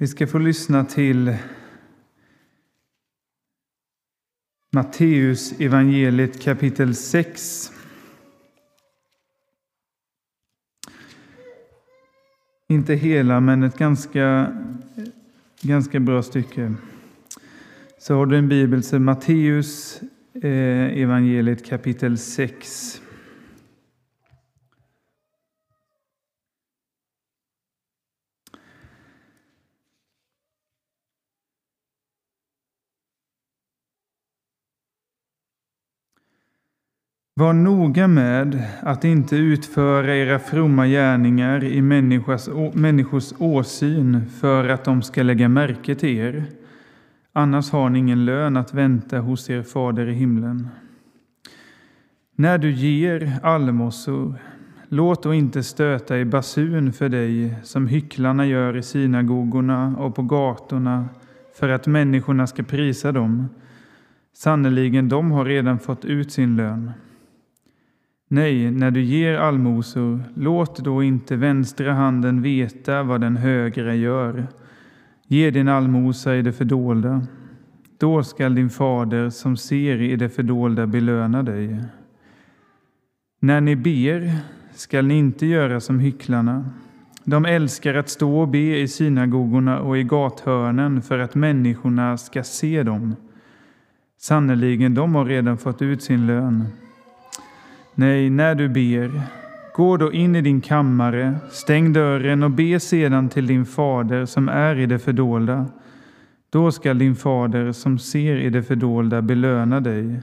Vi ska få lyssna till Matteus evangeliet kapitel 6. Inte hela, men ett ganska, ganska bra stycke. Så har du en bibel, så Matteus eh, evangeliet kapitel 6. Var noga med att inte utföra era fromma gärningar i människors, människors åsyn för att de ska lägga märke till er. Annars har ni ingen lön att vänta hos er fader i himlen. När du ger allmosor, låt då inte stöta i basun för dig som hycklarna gör i synagogorna och på gatorna för att människorna ska prisa dem. Sannerligen, de har redan fått ut sin lön. Nej, när du ger allmosor, låt då inte vänstra handen veta vad den högra gör. Ge din allmosa i det fördolda. Då skall din fader som ser i det fördolda belöna dig. När ni ber skall ni inte göra som hycklarna. De älskar att stå och be i synagogorna och i gathörnen för att människorna ska se dem. Sannerligen, de har redan fått ut sin lön. Nej, när du ber, gå då in i din kammare, stäng dörren och be sedan till din fader som är i det fördolda. Då skall din fader som ser i det fördolda belöna dig.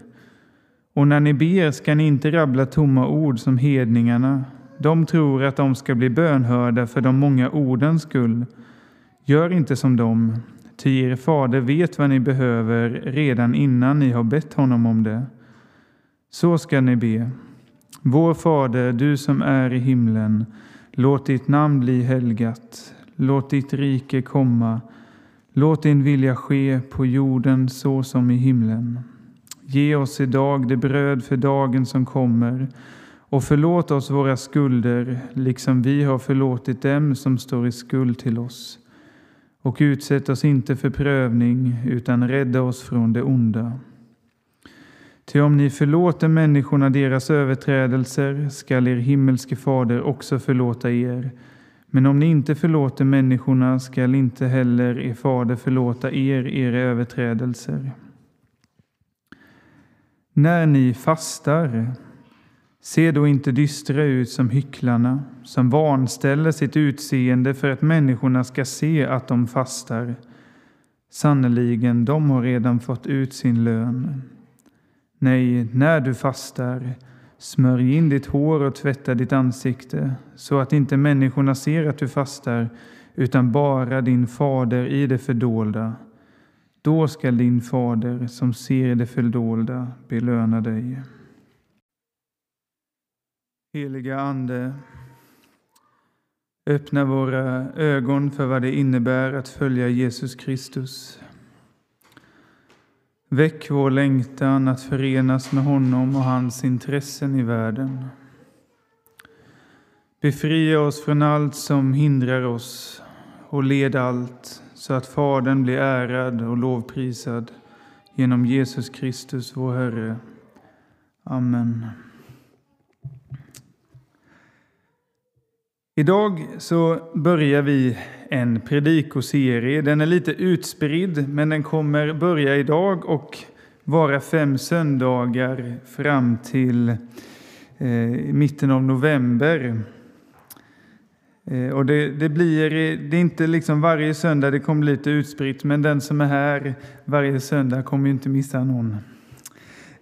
Och när ni ber ska ni inte rabbla tomma ord som hedningarna. De tror att de ska bli bönhörda för de många ordens skull. Gör inte som dem, ty er fader vet vad ni behöver redan innan ni har bett honom om det. Så ska ni be. Vår Fader, du som är i himlen. Låt ditt namn bli helgat. Låt ditt rike komma. Låt din vilja ske på jorden så som i himlen. Ge oss idag det bröd för dagen som kommer och förlåt oss våra skulder liksom vi har förlåtit dem som står i skuld till oss. Och utsätt oss inte för prövning utan rädda oss från det onda. Ty om ni förlåter människorna deras överträdelser skall er himmelske fader också förlåta er. Men om ni inte förlåter människorna skall inte heller er fader förlåta er era överträdelser. När ni fastar, se då inte dystra ut som hycklarna, som vanställer sitt utseende för att människorna ska se att de fastar. Sannerligen, de har redan fått ut sin lön. Nej, när du fastar, smörj in ditt hår och tvätta ditt ansikte så att inte människorna ser att du fastar utan bara din fader i det fördolda. Då skall din fader som ser det fördolda belöna dig. Heliga Ande, öppna våra ögon för vad det innebär att följa Jesus Kristus. Väck vår längtan att förenas med honom och hans intressen i världen. Befria oss från allt som hindrar oss och led allt så att Fadern blir ärad och lovprisad genom Jesus Kristus, vår Herre. Amen. Idag så börjar vi en predikoserie. Den är lite utspridd, men den kommer börja idag och vara fem söndagar fram till eh, mitten av november. Eh, och det, det, blir, det är inte liksom varje söndag det kommer lite utspritt, men den som är här varje söndag kommer inte missa någon.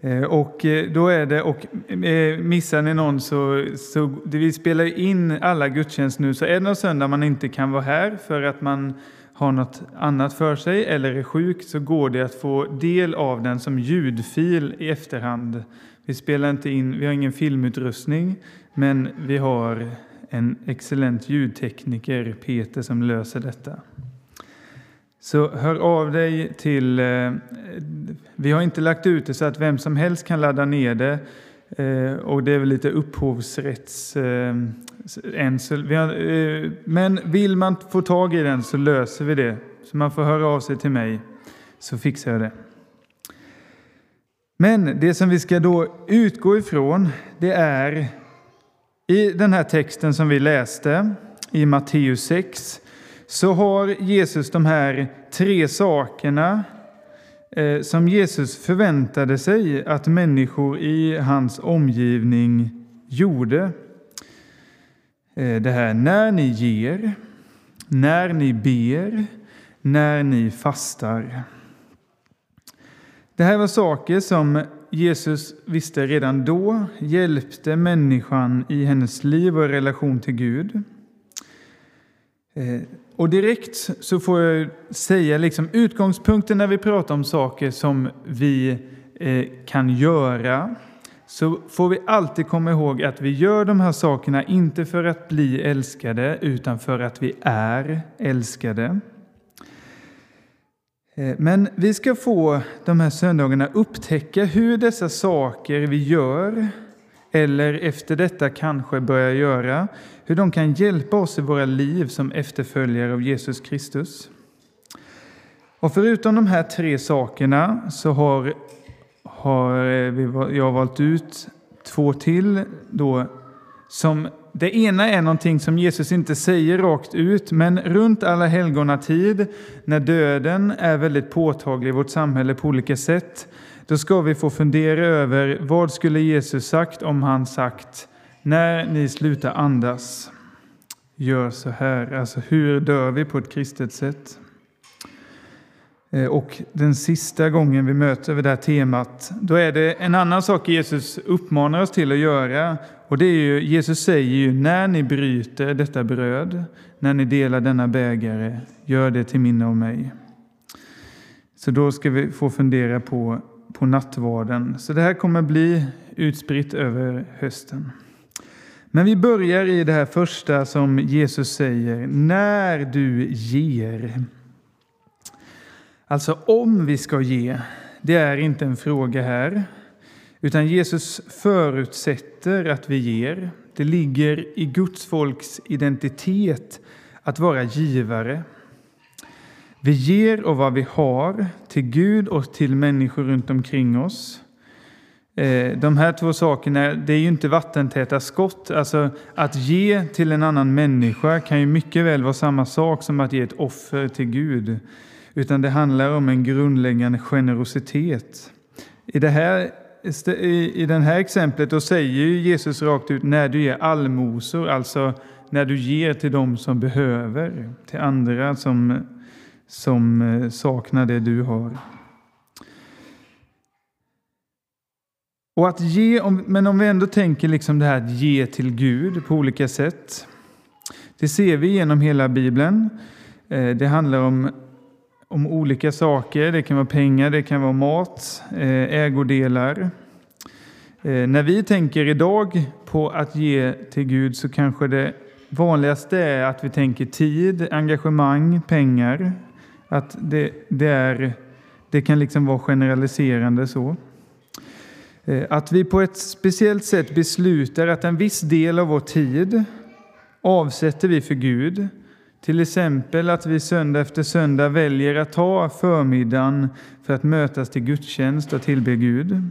Eh, och eh, då är det, och eh, missar ni någon så, så vi spelar in alla gudstjänster nu, så är det någon söndag man inte kan vara här för att man har något annat för sig eller är sjuk så går det att få del av den som ljudfil i efterhand. Vi spelar inte in, vi har ingen filmutrustning, men vi har en excellent ljudtekniker, Peter, som löser detta. Så hör av dig till... Eh, vi har inte lagt ut det så att vem som helst kan ladda ner det. Eh, och det är väl lite upphovsrätts... Eh, men vill man få tag i den så löser vi det. Så man får höra av sig till mig så fixar jag det. Men det som vi ska då utgå ifrån det är i den här texten som vi läste i Matteus 6 så har Jesus de här tre sakerna eh, som Jesus förväntade sig att människor i hans omgivning gjorde. Eh, det här när ni ger, när ni ber, när ni fastar. Det här var saker som Jesus visste redan då hjälpte människan i hennes liv och relation till Gud. Eh, och direkt så får jag säga liksom utgångspunkten när vi pratar om saker som vi eh, kan göra så får vi alltid komma ihåg att vi gör de här sakerna inte för att bli älskade utan för att vi är älskade. Eh, men vi ska få de här söndagarna upptäcka hur dessa saker vi gör eller efter detta kanske börjar göra, hur de kan hjälpa oss i våra liv som efterföljare av Jesus Kristus. Och förutom de här tre sakerna så har, har vi, jag valt ut två till då som det ena är någonting som Jesus inte säger rakt ut, men runt alla helgonatid, när döden är väldigt påtaglig i vårt samhälle på olika sätt, då ska vi få fundera över vad skulle Jesus sagt om han sagt när ni slutar andas, gör så här. Alltså hur dör vi på ett kristet sätt? Eh, och den sista gången vi möter det här temat, då är det en annan sak Jesus uppmanar oss till att göra. Och det är ju, Jesus säger ju, när ni bryter detta bröd, när ni delar denna bägare, gör det till minne av mig. Så då ska vi få fundera på, på nattvarden. Så det här kommer bli utspritt över hösten. Men vi börjar i det här första som Jesus säger, när du ger. Alltså om vi ska ge, det är inte en fråga här. Utan Jesus förutsätter att vi ger. Det ligger i Guds folks identitet att vara givare. Vi ger av vad vi har till Gud och till människor runt omkring oss. Eh, de här två sakerna det är ju inte vattentäta skott. Alltså, att ge till en annan människa kan ju mycket väl vara samma sak som att ge ett offer till Gud utan det handlar om en grundläggande generositet. I det här, i det här exemplet då säger Jesus rakt ut när du ger allmosor, alltså när du ger till dem som behöver, till andra som, som eh, saknar det du har. Och att ge, men om vi ändå tänker liksom det här att ge till Gud på olika sätt. Det ser vi genom hela Bibeln. Eh, det handlar om om olika saker. Det kan vara pengar, det kan vara mat, eh, ägodelar. Eh, när vi tänker idag på att ge till Gud så kanske det vanligaste är att vi tänker tid, engagemang, pengar. Att det, det, är, det kan liksom vara generaliserande så. Eh, att vi på ett speciellt sätt beslutar att en viss del av vår tid avsätter vi för Gud till exempel att vi söndag efter söndag väljer att ta förmiddagen för att mötas till gudstjänst och tillbe Gud.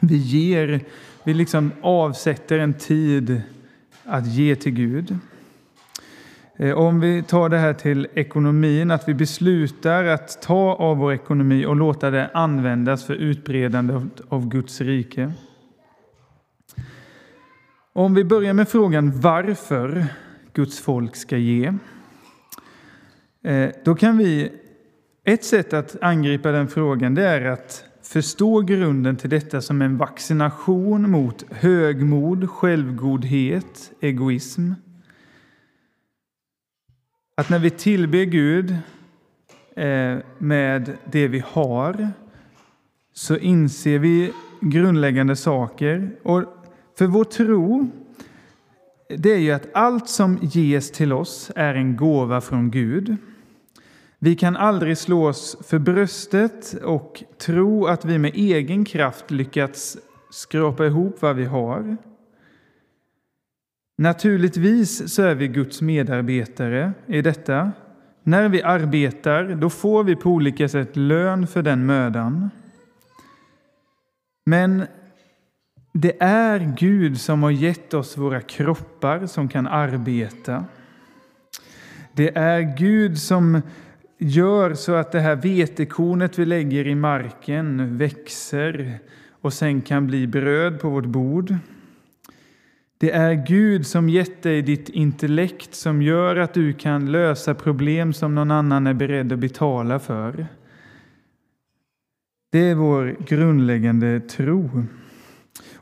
Vi ger, vi liksom avsätter en tid att ge till Gud. Eh, om vi tar det här till ekonomin, att vi beslutar att ta av vår ekonomi och låta det användas för utbredande av Guds rike. Om vi börjar med frågan varför Guds folk ska ge. Eh, då kan vi, ett sätt att angripa den frågan det är att förstå grunden till detta som en vaccination mot högmod, självgodhet, egoism. Att när vi tillber Gud eh, med det vi har så inser vi grundläggande saker. Och för vår tro det är ju att allt som ges till oss är en gåva från Gud. Vi kan aldrig slå oss för bröstet och tro att vi med egen kraft lyckats skrapa ihop vad vi har. Naturligtvis så är vi Guds medarbetare i detta. När vi arbetar, då får vi på olika sätt lön för den mödan. Men det är Gud som har gett oss våra kroppar som kan arbeta. Det är Gud som gör så att det här vetekornet vi lägger i marken växer och sen kan bli bröd på vårt bord. Det är Gud som gett dig ditt intellekt som gör att du kan lösa problem som någon annan är beredd att betala för. Det är vår grundläggande tro.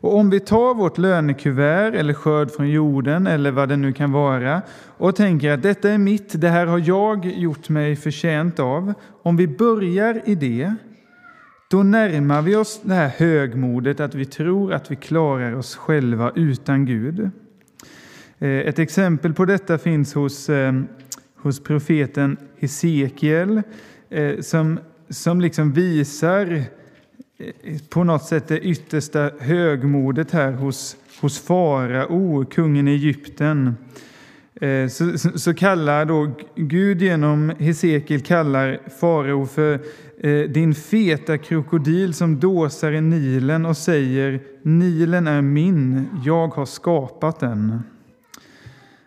Och om vi tar vårt lönekuvert eller skörd från jorden eller vad det nu kan vara och tänker att detta är mitt, det här har jag gjort mig förtjänt av. Om vi börjar i det, då närmar vi oss det här högmodet att vi tror att vi klarar oss själva utan Gud. Eh, ett exempel på detta finns hos, eh, hos profeten Hesekiel eh, som, som liksom visar på något sätt det yttersta högmodet här hos, hos farao, kungen i Egypten. Eh, så, så, så, kallar då Gud genom Hesekiel kallar farao för eh, din feta krokodil som dåsar i Nilen och säger Nilen är min, jag har skapat den.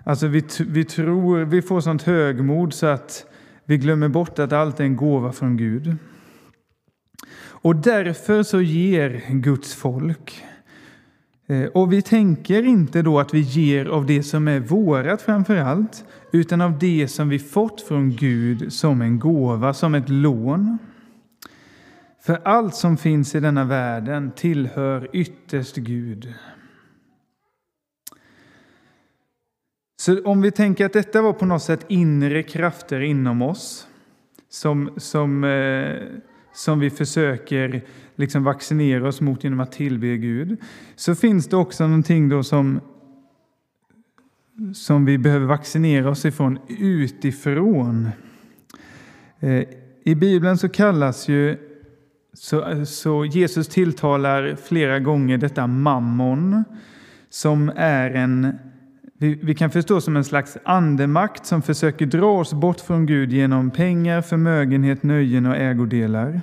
Alltså vi, vi tror, vi får sånt högmod så att vi glömmer bort att allt är en gåva från Gud. Och därför så ger Guds folk. Eh, och vi tänker inte då att vi ger av det som är vårat framför allt, utan av det som vi fått från Gud som en gåva, som ett lån. För allt som finns i denna världen tillhör ytterst Gud. Så om vi tänker att detta var på något sätt inre krafter inom oss som, som eh, som vi försöker liksom vaccinera oss mot genom att tillbe Gud, så finns det också någonting då som, som vi behöver vaccinera oss ifrån utifrån. Eh, I Bibeln så kallas ju så, så Jesus tilltalar flera gånger detta mammon som är en vi, vi kan förstå som en slags andemakt som försöker dra oss bort från Gud genom pengar, förmögenhet, nöjen och ägodelar.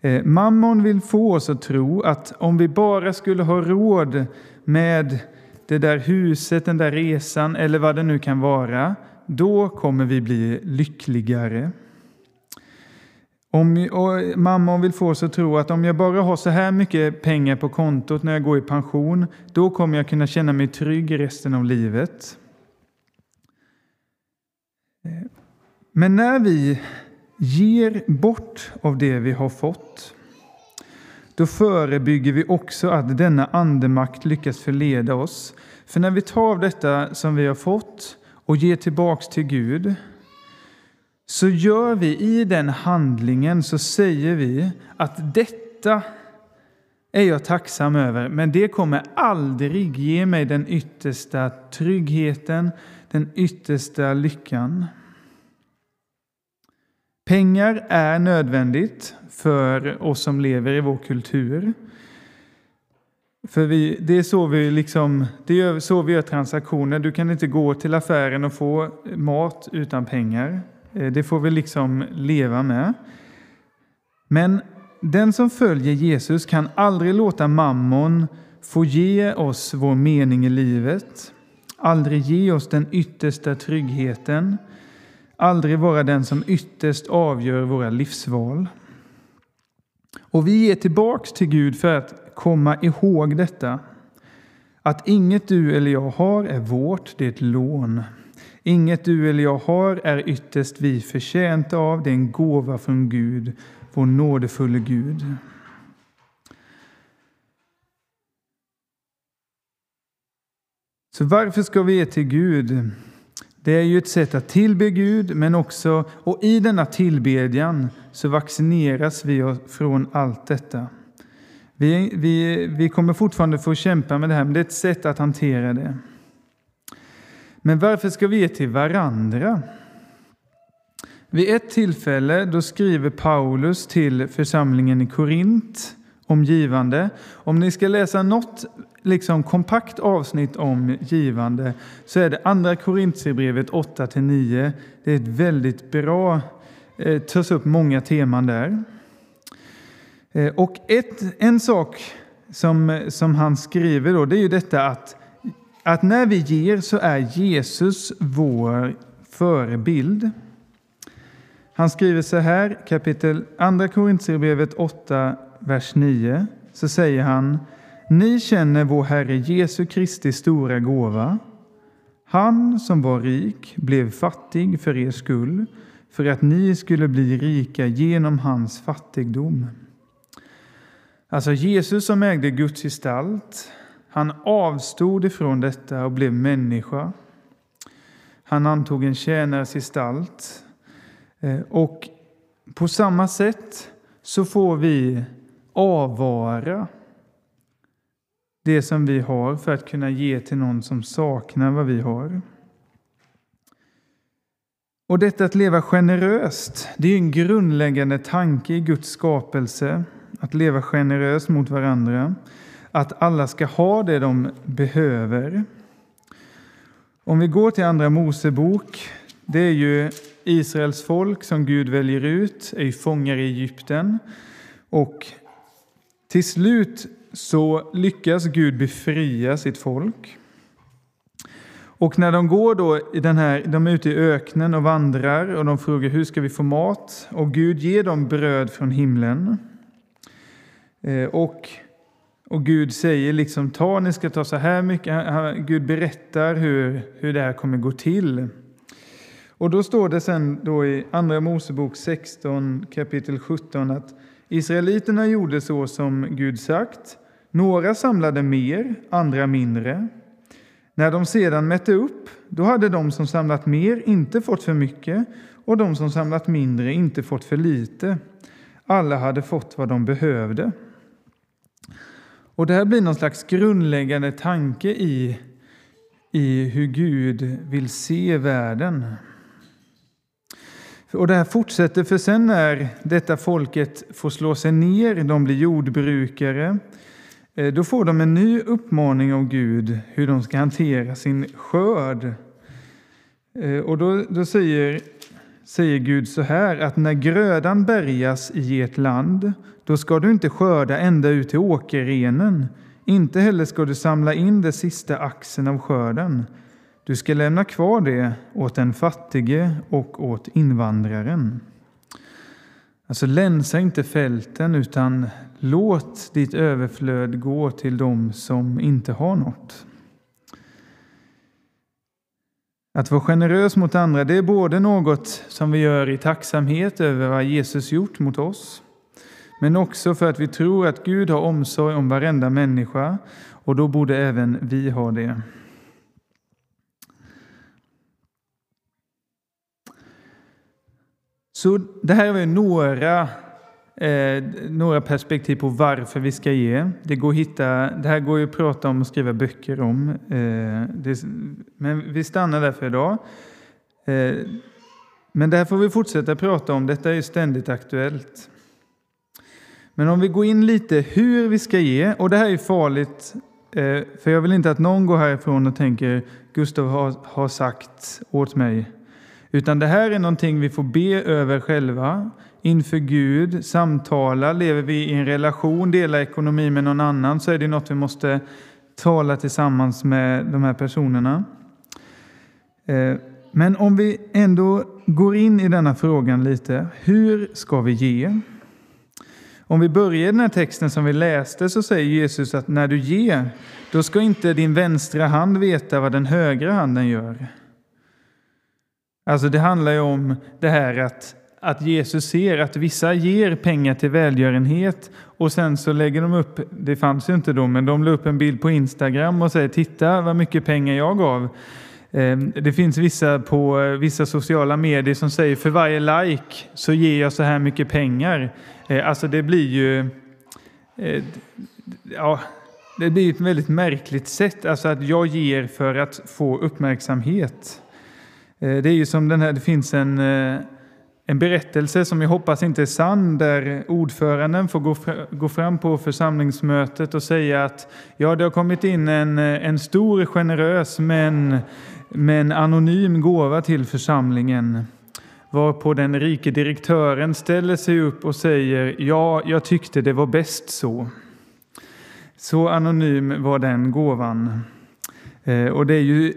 Eh, mammon vill få oss att tro att om vi bara skulle ha råd med det där huset, den där resan eller vad det nu kan vara, då kommer vi bli lyckligare. Om, och mamma vill få oss att tro att om jag bara har så här mycket pengar på kontot när jag går i pension, då kommer jag kunna känna mig trygg resten av livet. Eh, men när vi ger bort av det vi har fått, då förebygger vi också att denna andemakt lyckas förleda oss. För när vi tar av detta som vi har fått och ger tillbaks till Gud, så gör vi i den handlingen så säger vi att detta är jag tacksam över, men det kommer aldrig ge mig den yttersta tryggheten, den yttersta lyckan. Pengar är nödvändigt för oss som lever i vår kultur. För vi, det, är så vi liksom, det är så vi gör transaktioner. Du kan inte gå till affären och få mat utan pengar. Eh, det får vi liksom leva med. Men den som följer Jesus kan aldrig låta mammon få ge oss vår mening i livet, aldrig ge oss den yttersta tryggheten, aldrig vara den som ytterst avgör våra livsval. Och vi ger tillbaks till Gud för att komma ihåg detta. Att inget du eller jag har är vårt, det är ett lån. Inget du eller jag har är ytterst vi förtjänta av, det är en gåva från Gud, vår nådefulle Gud. Så varför ska vi ge till Gud? Det är ju ett sätt att tillbe Gud, men också, och i denna tillbedjan så vaccineras vi från allt detta. Vi, vi, vi kommer fortfarande få kämpa med det här, men det är ett sätt att hantera det. Men varför ska vi ge till varandra? Vid ett tillfälle då skriver Paulus till församlingen i Korint om givande. Om ni ska läsa något liksom kompakt avsnitt om givande så är det Andra Korintierbrevet 8-9. Det är ett väldigt bra, eh, tas upp många teman där. Eh, och ett, en sak som, som han skriver då, det är ju detta att, att när vi ger så är Jesus vår förebild. Han skriver så här, kapitel 2 Korintierbrevet 8, vers 9, så säger han Ni känner vår Herre Jesu Kristi stora gåva. Han som var rik blev fattig för er skull, för att ni skulle bli rika genom hans fattigdom. Alltså Jesus som ägde Guds gestalt, han avstod ifrån detta och blev människa. Han antog en tjänares gestalt. Eh, och på samma sätt så får vi avvara det som vi har för att kunna ge till någon som saknar vad vi har. Och detta att leva generöst, det är en grundläggande tanke i Guds skapelse. Att leva generöst mot varandra. Att alla ska ha det de behöver. Om vi går till Andra Mosebok, det är ju Israels folk som Gud väljer ut, är fångar i Egypten. Och till slut så lyckas Gud befria sitt folk. Och när de går då i den här, de är ute i öknen och vandrar och de frågar hur ska vi få mat? Och Gud ger dem bröd från himlen. Eh, och, och Gud säger liksom ta, ni ska ta så här mycket. Gud berättar hur, hur det här kommer gå till. Och då står det sen då i Andra Mosebok 16 kapitel 17 att Israeliterna gjorde så som Gud sagt. Några samlade mer, andra mindre. När de sedan mätte upp, då hade de som samlat mer inte fått för mycket och de som samlat mindre inte fått för lite. Alla hade fått vad de behövde. Och det här blir någon slags grundläggande tanke i, i hur Gud vill se världen. Och det här fortsätter, för sen när detta folket får slå sig ner, de blir jordbrukare, eh, då får de en ny uppmaning av Gud hur de ska hantera sin skörd. Eh, och då, då säger, säger Gud så här att när grödan bärgas i ert land, då ska du inte skörda ända ut till åkerrenen. Inte heller ska du samla in den sista axeln av skörden. Du ska lämna kvar det åt den fattige och åt invandraren. Alltså länsa inte fälten utan låt ditt överflöd gå till dem som inte har något. Att vara generös mot andra det är både något som vi gör i tacksamhet över vad Jesus gjort mot oss men också för att vi tror att Gud har omsorg om varenda människa och då borde även vi ha det. Så det här är några, eh, några perspektiv på varför vi ska ge. Det, går att hitta, det här går ju att prata om och skriva böcker om. Eh, det, men vi stannar där för idag. Eh, men det här får vi fortsätta prata om. Detta är ju ständigt aktuellt. Men om vi går in lite hur vi ska ge, och det här är farligt, eh, för jag vill inte att någon går härifrån och tänker Gustav har, har sagt åt mig utan det här är någonting vi får be över själva, inför Gud, samtala. Lever vi i en relation, delar ekonomi med någon annan, så är det något vi måste tala tillsammans med de här personerna. Eh, men om vi ändå går in i denna frågan lite, hur ska vi ge? Om vi börjar i den här texten som vi läste så säger Jesus att när du ger, då ska inte din vänstra hand veta vad den högra handen gör. Alltså det handlar ju om det här att, att Jesus ser att vissa ger pengar till välgörenhet och sen så lägger de upp, det fanns ju inte då, men de la upp en bild på Instagram och säger titta vad mycket pengar jag gav. Ehm, det finns vissa på vissa sociala medier som säger för varje like så ger jag så här mycket pengar. Eh, alltså det blir ju eh, ja, det blir ett väldigt märkligt sätt, alltså att jag ger för att få uppmärksamhet. Eh, det är ju som den här, det finns en, eh, en berättelse som jag hoppas inte är sann där ordföranden får gå fram på församlingsmötet och säga att ja, det har kommit in en, eh, en stor, generös men, men anonym gåva till församlingen. Varpå den rike direktören ställer sig upp och säger ja, jag tyckte det var bäst så. Så anonym var den gåvan. Och det är ju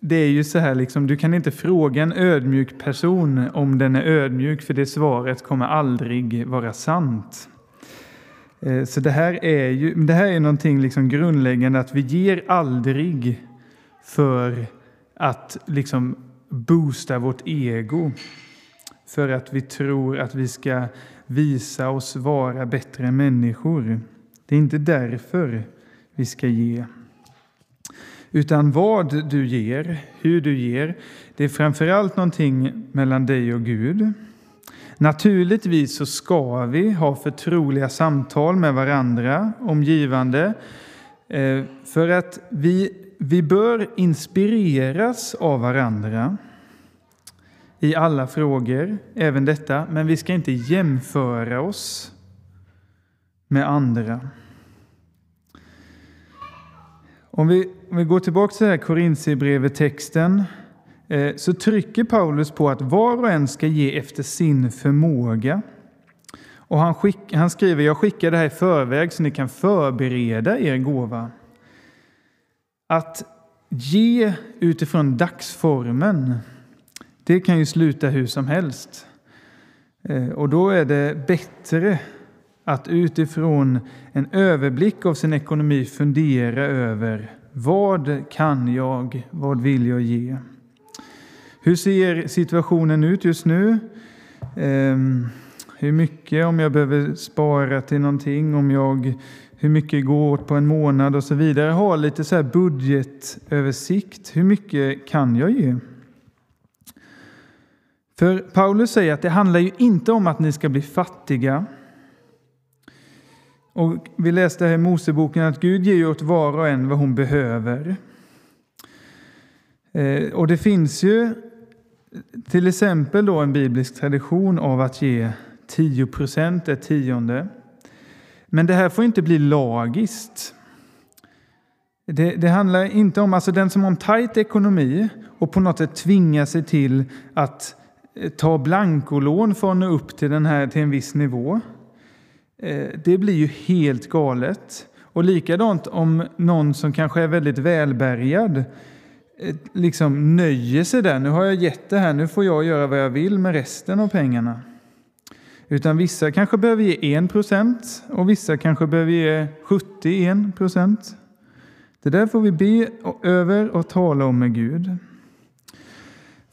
det är ju så här, liksom, du kan inte fråga en ödmjuk person om den är ödmjuk, för det svaret kommer aldrig vara sant. Eh, så det här är ju det här är någonting liksom grundläggande, att vi ger aldrig för att liksom boosta vårt ego. För att vi tror att vi ska visa oss vara bättre människor. Det är inte därför vi ska ge. Utan vad du ger, hur du ger, det är framförallt någonting mellan dig och Gud. Naturligtvis så ska vi ha förtroliga samtal med varandra om givande. Eh, för att vi, vi bör inspireras av varandra i alla frågor, även detta, men vi ska inte jämföra oss med andra. Om vi, om vi går tillbaka till här Korintierbrevet-texten eh, så trycker Paulus på att var och en ska ge efter sin förmåga. Och han, skick, han skriver, jag skickar det här i förväg så ni kan förbereda er gåva. Att ge utifrån dagsformen, det kan ju sluta hur som helst. Eh, och då är det bättre att utifrån en överblick av sin ekonomi fundera över vad kan jag, vad vill jag ge? Hur ser situationen ut just nu? Um, hur mycket, om jag behöver spara till någonting, om jag, hur mycket går åt på en månad och så vidare. Ha lite så här budgetöversikt. Hur mycket kan jag ge? För Paulus säger att det handlar ju inte om att ni ska bli fattiga och vi läste här i Moseboken att Gud ger åt var och en vad hon behöver. Eh, och det finns ju till exempel då en biblisk tradition av att ge 10 procent, ett tionde. Men det här får inte bli lagiskt. Det, det, handlar inte om, alltså den som har en tajt ekonomi och på något sätt tvingar sig till att ta blankolån för att nå upp till, den här, till en viss nivå. Eh, det blir ju helt galet. Och likadant om någon som kanske är väldigt välbärgad eh, liksom nöjer sig där. Nu har jag gett det här, nu får jag göra vad jag vill med resten av pengarna. Utan vissa kanske behöver ge 1 procent och vissa kanske behöver ge 71 procent. Det där får vi be över och tala om med Gud.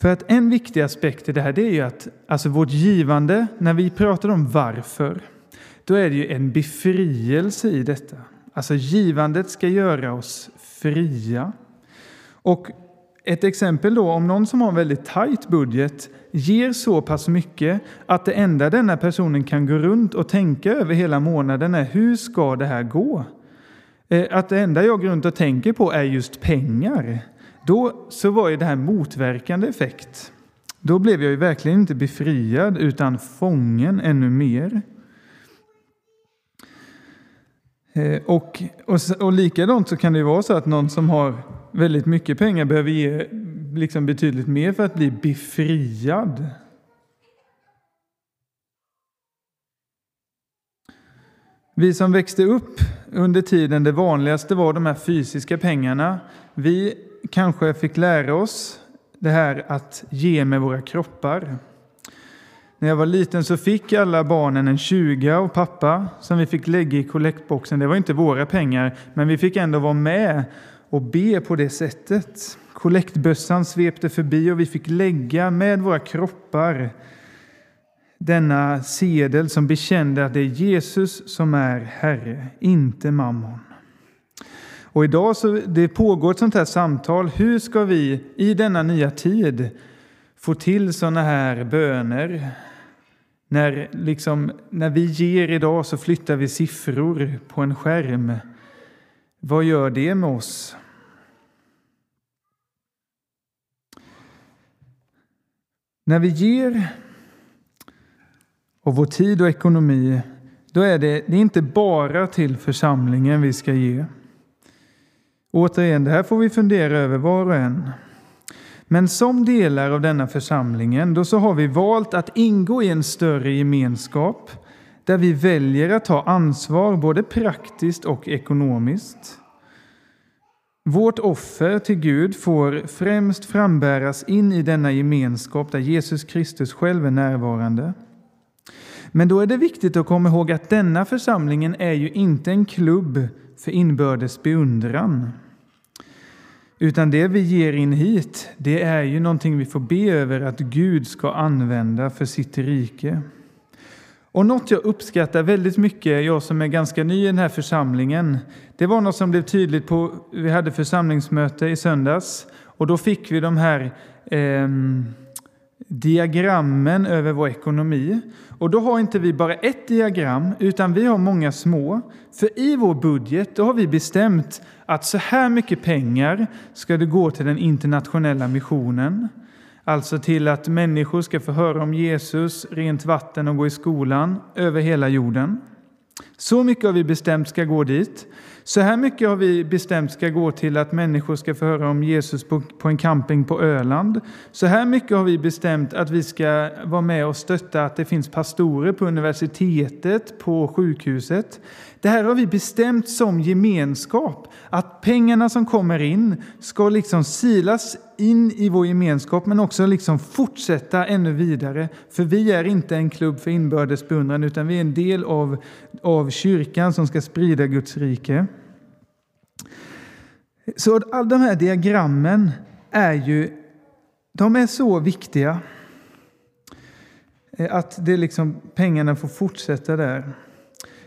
För att en viktig aspekt i det här det är ju att alltså vårt givande, när vi pratar om varför, då är det ju en befrielse i detta. Alltså givandet ska göra oss fria. Och ett exempel då, om någon som har en väldigt tajt budget ger så pass mycket att det enda denna personen kan gå runt och tänka över hela månaden är hur ska det här gå? Eh, att det enda jag går runt och tänker på är just pengar. Då så var ju det här motverkande effekt. Då blev jag ju verkligen inte befriad utan fången ännu mer. Eh, Eh, och, och, och likadant så kan det vara så att någon som har väldigt mycket pengar behöver ge liksom betydligt mer för att bli befriad. Vi som växte upp under tiden det vanligaste var de här fysiska pengarna. Vi kanske fick lära oss det här att ge med våra kroppar. När jag var liten så fick alla barnen en 20 av pappa som vi fick lägga i kollektboxen. Det var inte våra pengar, men vi fick ändå vara med och be på det sättet. Kollektbössan svepte förbi och vi fick lägga med våra kroppar denna sedel som bekände att det är Jesus som är Herre, inte mammon. Och idag så det pågår ett sånt här samtal. Hur ska vi i denna nya tid få till sådana här böner? När, liksom, när vi ger idag så flyttar vi siffror på en skärm. Vad gör det med oss? När vi ger av vår tid och ekonomi, då är det, det är inte bara till församlingen vi ska ge. Återigen, det här får vi fundera över var och en. Men som delar av denna församlingen, då så har vi valt att ingå i en större gemenskap där vi väljer att ta ansvar både praktiskt och ekonomiskt. Vårt offer till Gud får främst frambäras in i denna gemenskap där Jesus Kristus själv är närvarande. Men då är det viktigt att komma ihåg att denna församlingen är ju inte en klubb för inbördes beundran. Utan det vi ger in hit, det är ju någonting vi får be över att Gud ska använda för sitt rike. Och något jag uppskattar väldigt mycket, jag som är ganska ny i den här församlingen, det var något som blev tydligt på, vi hade församlingsmöte i söndags och då fick vi de här eh, diagrammen över vår ekonomi. Och då har inte vi bara ett diagram, utan vi har många små. För i vår budget då har vi bestämt att så här mycket pengar ska det gå till den internationella missionen. Alltså till att människor ska få höra om Jesus, rent vatten och gå i skolan över hela jorden. Så mycket har vi bestämt ska gå dit. Så här mycket har vi bestämt ska gå till att människor ska få höra om Jesus på, på en camping på Öland. Så här mycket har vi bestämt att vi ska vara med och stötta att det finns pastorer på universitetet, på sjukhuset. Det här har vi bestämt som gemenskap, att pengarna som kommer in ska liksom silas in i vår gemenskap men också liksom fortsätta ännu vidare. För vi är inte en klubb för inbördes beundran utan vi är en del av, av kyrkan som ska sprida Guds rike. Så alla de här diagrammen är ju de är så viktiga eh, att det liksom, pengarna får fortsätta där.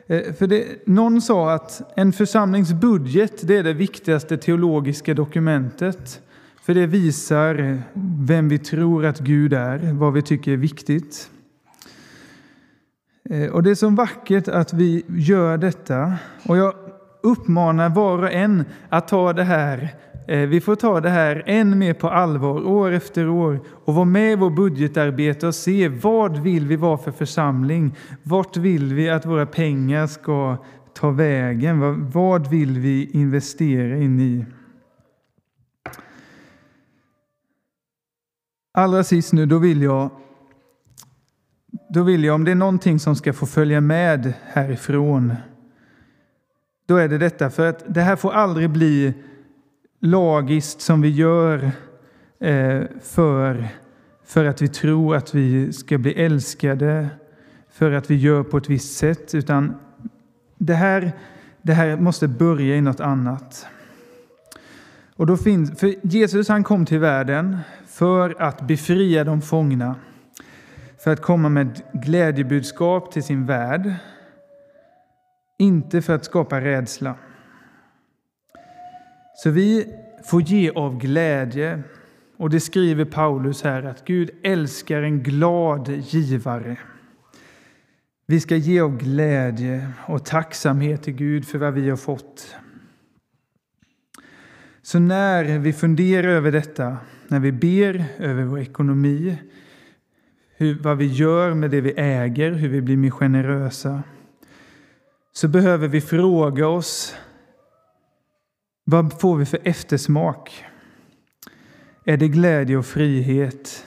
Eh, för det, någon sa att en församlingsbudget det är det viktigaste teologiska dokumentet. För det visar vem vi tror att Gud är, vad vi tycker är viktigt. Eh, och Det är så vackert att vi gör detta. Och jag uppmanar var och en att ta det här eh, vi får ta det här än mer på allvar år efter år och vara med i vårt budgetarbete och se vad vill vi vara för församling? Vart vill vi att våra pengar ska ta vägen? Vad vill vi investera in i? Allra sist nu, då vill jag då vill jag, om det är någonting som ska få följa med härifrån, då är det detta. För att det här får aldrig bli lagiskt som vi gör eh, för, för att vi tror att vi ska bli älskade, för att vi gör på ett visst sätt, utan det här, det här måste börja i något annat. Och då finns, för Jesus han kom till världen för att befria de fångna, för att komma med glädjebudskap till sin värld, inte för att skapa rädsla. Så vi får ge av glädje. Och det skriver Paulus här att Gud älskar en glad givare. Vi ska ge av glädje och tacksamhet till Gud för vad vi har fått. Så när vi funderar över detta, när vi ber över vår ekonomi, hur, vad vi gör med det vi äger, hur vi blir mer generösa, så behöver vi fråga oss vad får vi för eftersmak? Är det glädje och frihet,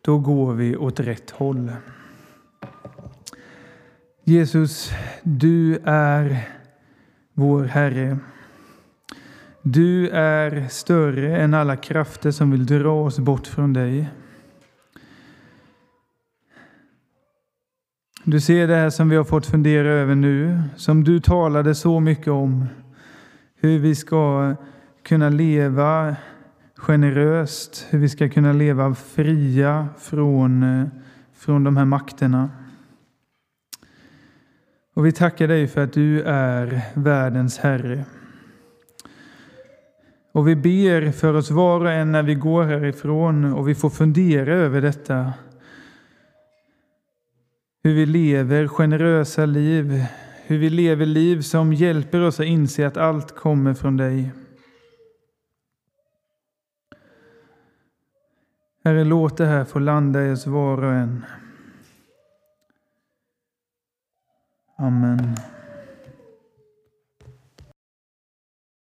då går vi åt rätt håll. Jesus, du är vår Herre. Du är större än alla krafter som vill dra oss bort från dig. Du ser det här som vi har fått fundera över nu, som du talade så mycket om hur vi ska kunna leva generöst, hur vi ska kunna leva fria från, från de här makterna. Och vi tackar dig för att du är världens Herre. Och vi ber för oss var och en när vi går härifrån och vi får fundera över detta. Hur vi lever generösa liv, hur vi lever liv som hjälper oss att inse att allt kommer från dig. Herre, låt det här få landa i oss var och en. Amen.